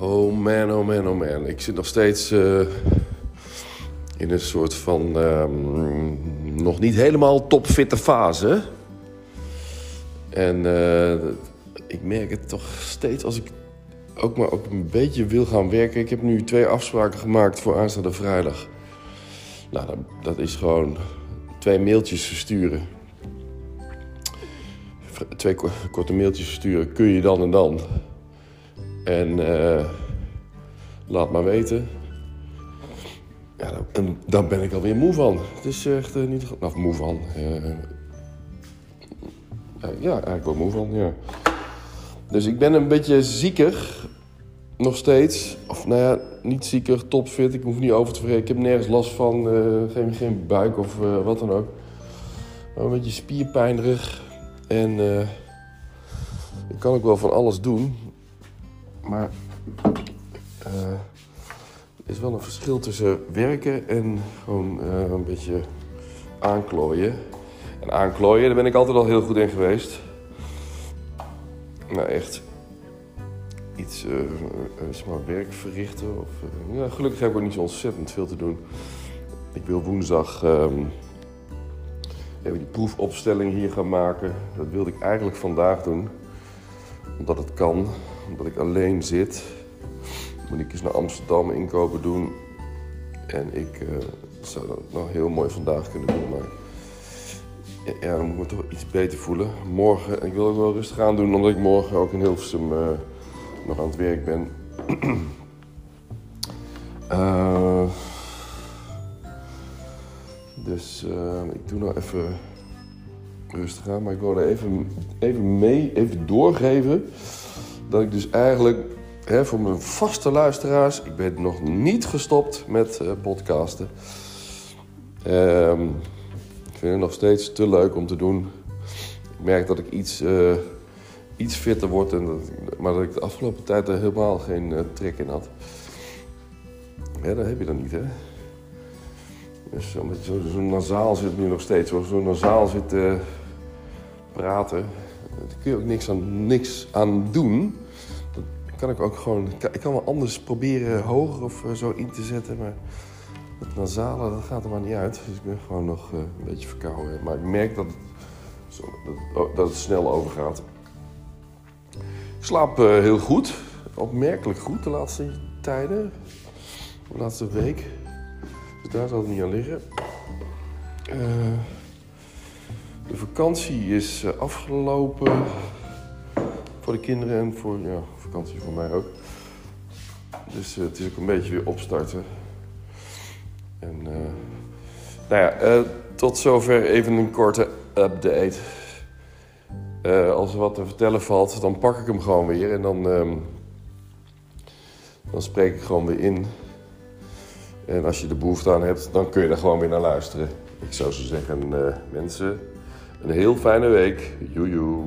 Oh man, oh man, oh man. Ik zit nog steeds uh, in een soort van um, nog niet helemaal topfitte fase. En uh, ik merk het toch steeds als ik ook maar ook een beetje wil gaan werken. Ik heb nu twee afspraken gemaakt voor aanstaande vrijdag. Nou, dat, dat is gewoon twee mailtjes versturen. Twee korte mailtjes versturen. Kun je dan en dan? En uh, laat maar weten. Ja, en dan ben ik alweer moe van. Het is echt uh, niet... Of moe van. Uh, ja, eigenlijk wel moe van, ja. Dus ik ben een beetje zieker. Nog steeds. Of nou ja, niet zieker, topfit. Ik hoef niet over te vergeten. Ik heb nergens last van. geen, geen buik of wat dan ook. Maar een beetje spierpijnerig. En ik kan ook wel van alles doen. Maar er is wel een verschil tussen werken en gewoon uh, een beetje aanklooien. En aanklooien, daar ben ik altijd al heel goed in geweest. Nou, echt iets, uh, werk verrichten. Of, ja, gelukkig heb ik ook niet zo ontzettend veel te doen. Ik wil woensdag um, even die proefopstelling hier gaan maken. Dat wilde ik eigenlijk vandaag doen. Omdat het kan omdat ik alleen zit. Moet ik eens naar Amsterdam inkopen doen. En ik uh, zou dat nog heel mooi vandaag kunnen doen. Maar ja, dan moet ik me toch iets beter voelen. Morgen, ik wil ook wel rustig aan doen, omdat ik morgen ook in Hilversum uh, nog aan het werk ben. uh, dus ik doe nou even rustig aan. Maar ik wilde even, even mee, even doorgeven dat ik dus eigenlijk hè, voor mijn vaste luisteraars, ik ben nog niet gestopt met uh, podcasten. Um, ik vind het nog steeds te leuk om te doen. Ik merk dat ik iets, uh, iets fitter word, en dat, maar dat ik de afgelopen tijd er helemaal geen uh, trek in had. Ja, dat heb je dan niet, hè? Dus je zo, nasaal zit nu nog steeds, zo, zo nasaal zit praten daar kun je ook niks aan, niks aan doen. Kan ik ook gewoon. Ik kan wel anders proberen hoger of eh, zo in te zetten. Maar het nasale, dat gaat er maar niet uit. Dus ik ben gewoon nog uh, een beetje verkouden. Maar ik merk dat het, oh, dat het snel overgaat. Ik slaap uh, heel goed. Opmerkelijk goed de laatste tijden. De laatste week. Dus daar zal het niet aan liggen. Uh, de vakantie is eh, afgelopen voor de kinderen en voor ja, vakantie voor mij ook. Dus uh, het is ook een beetje weer opstarten. En uh, nou ja, tot zover even een korte update. als er wat te vertellen valt, dan pak ik hem gewoon weer en dan, um, dan spreek ik gewoon weer in. En als je de behoefte aan hebt, dan kun je er gewoon weer naar luisteren. Ik zou zo zeggen, mensen, een heel fijne week. Joejoe.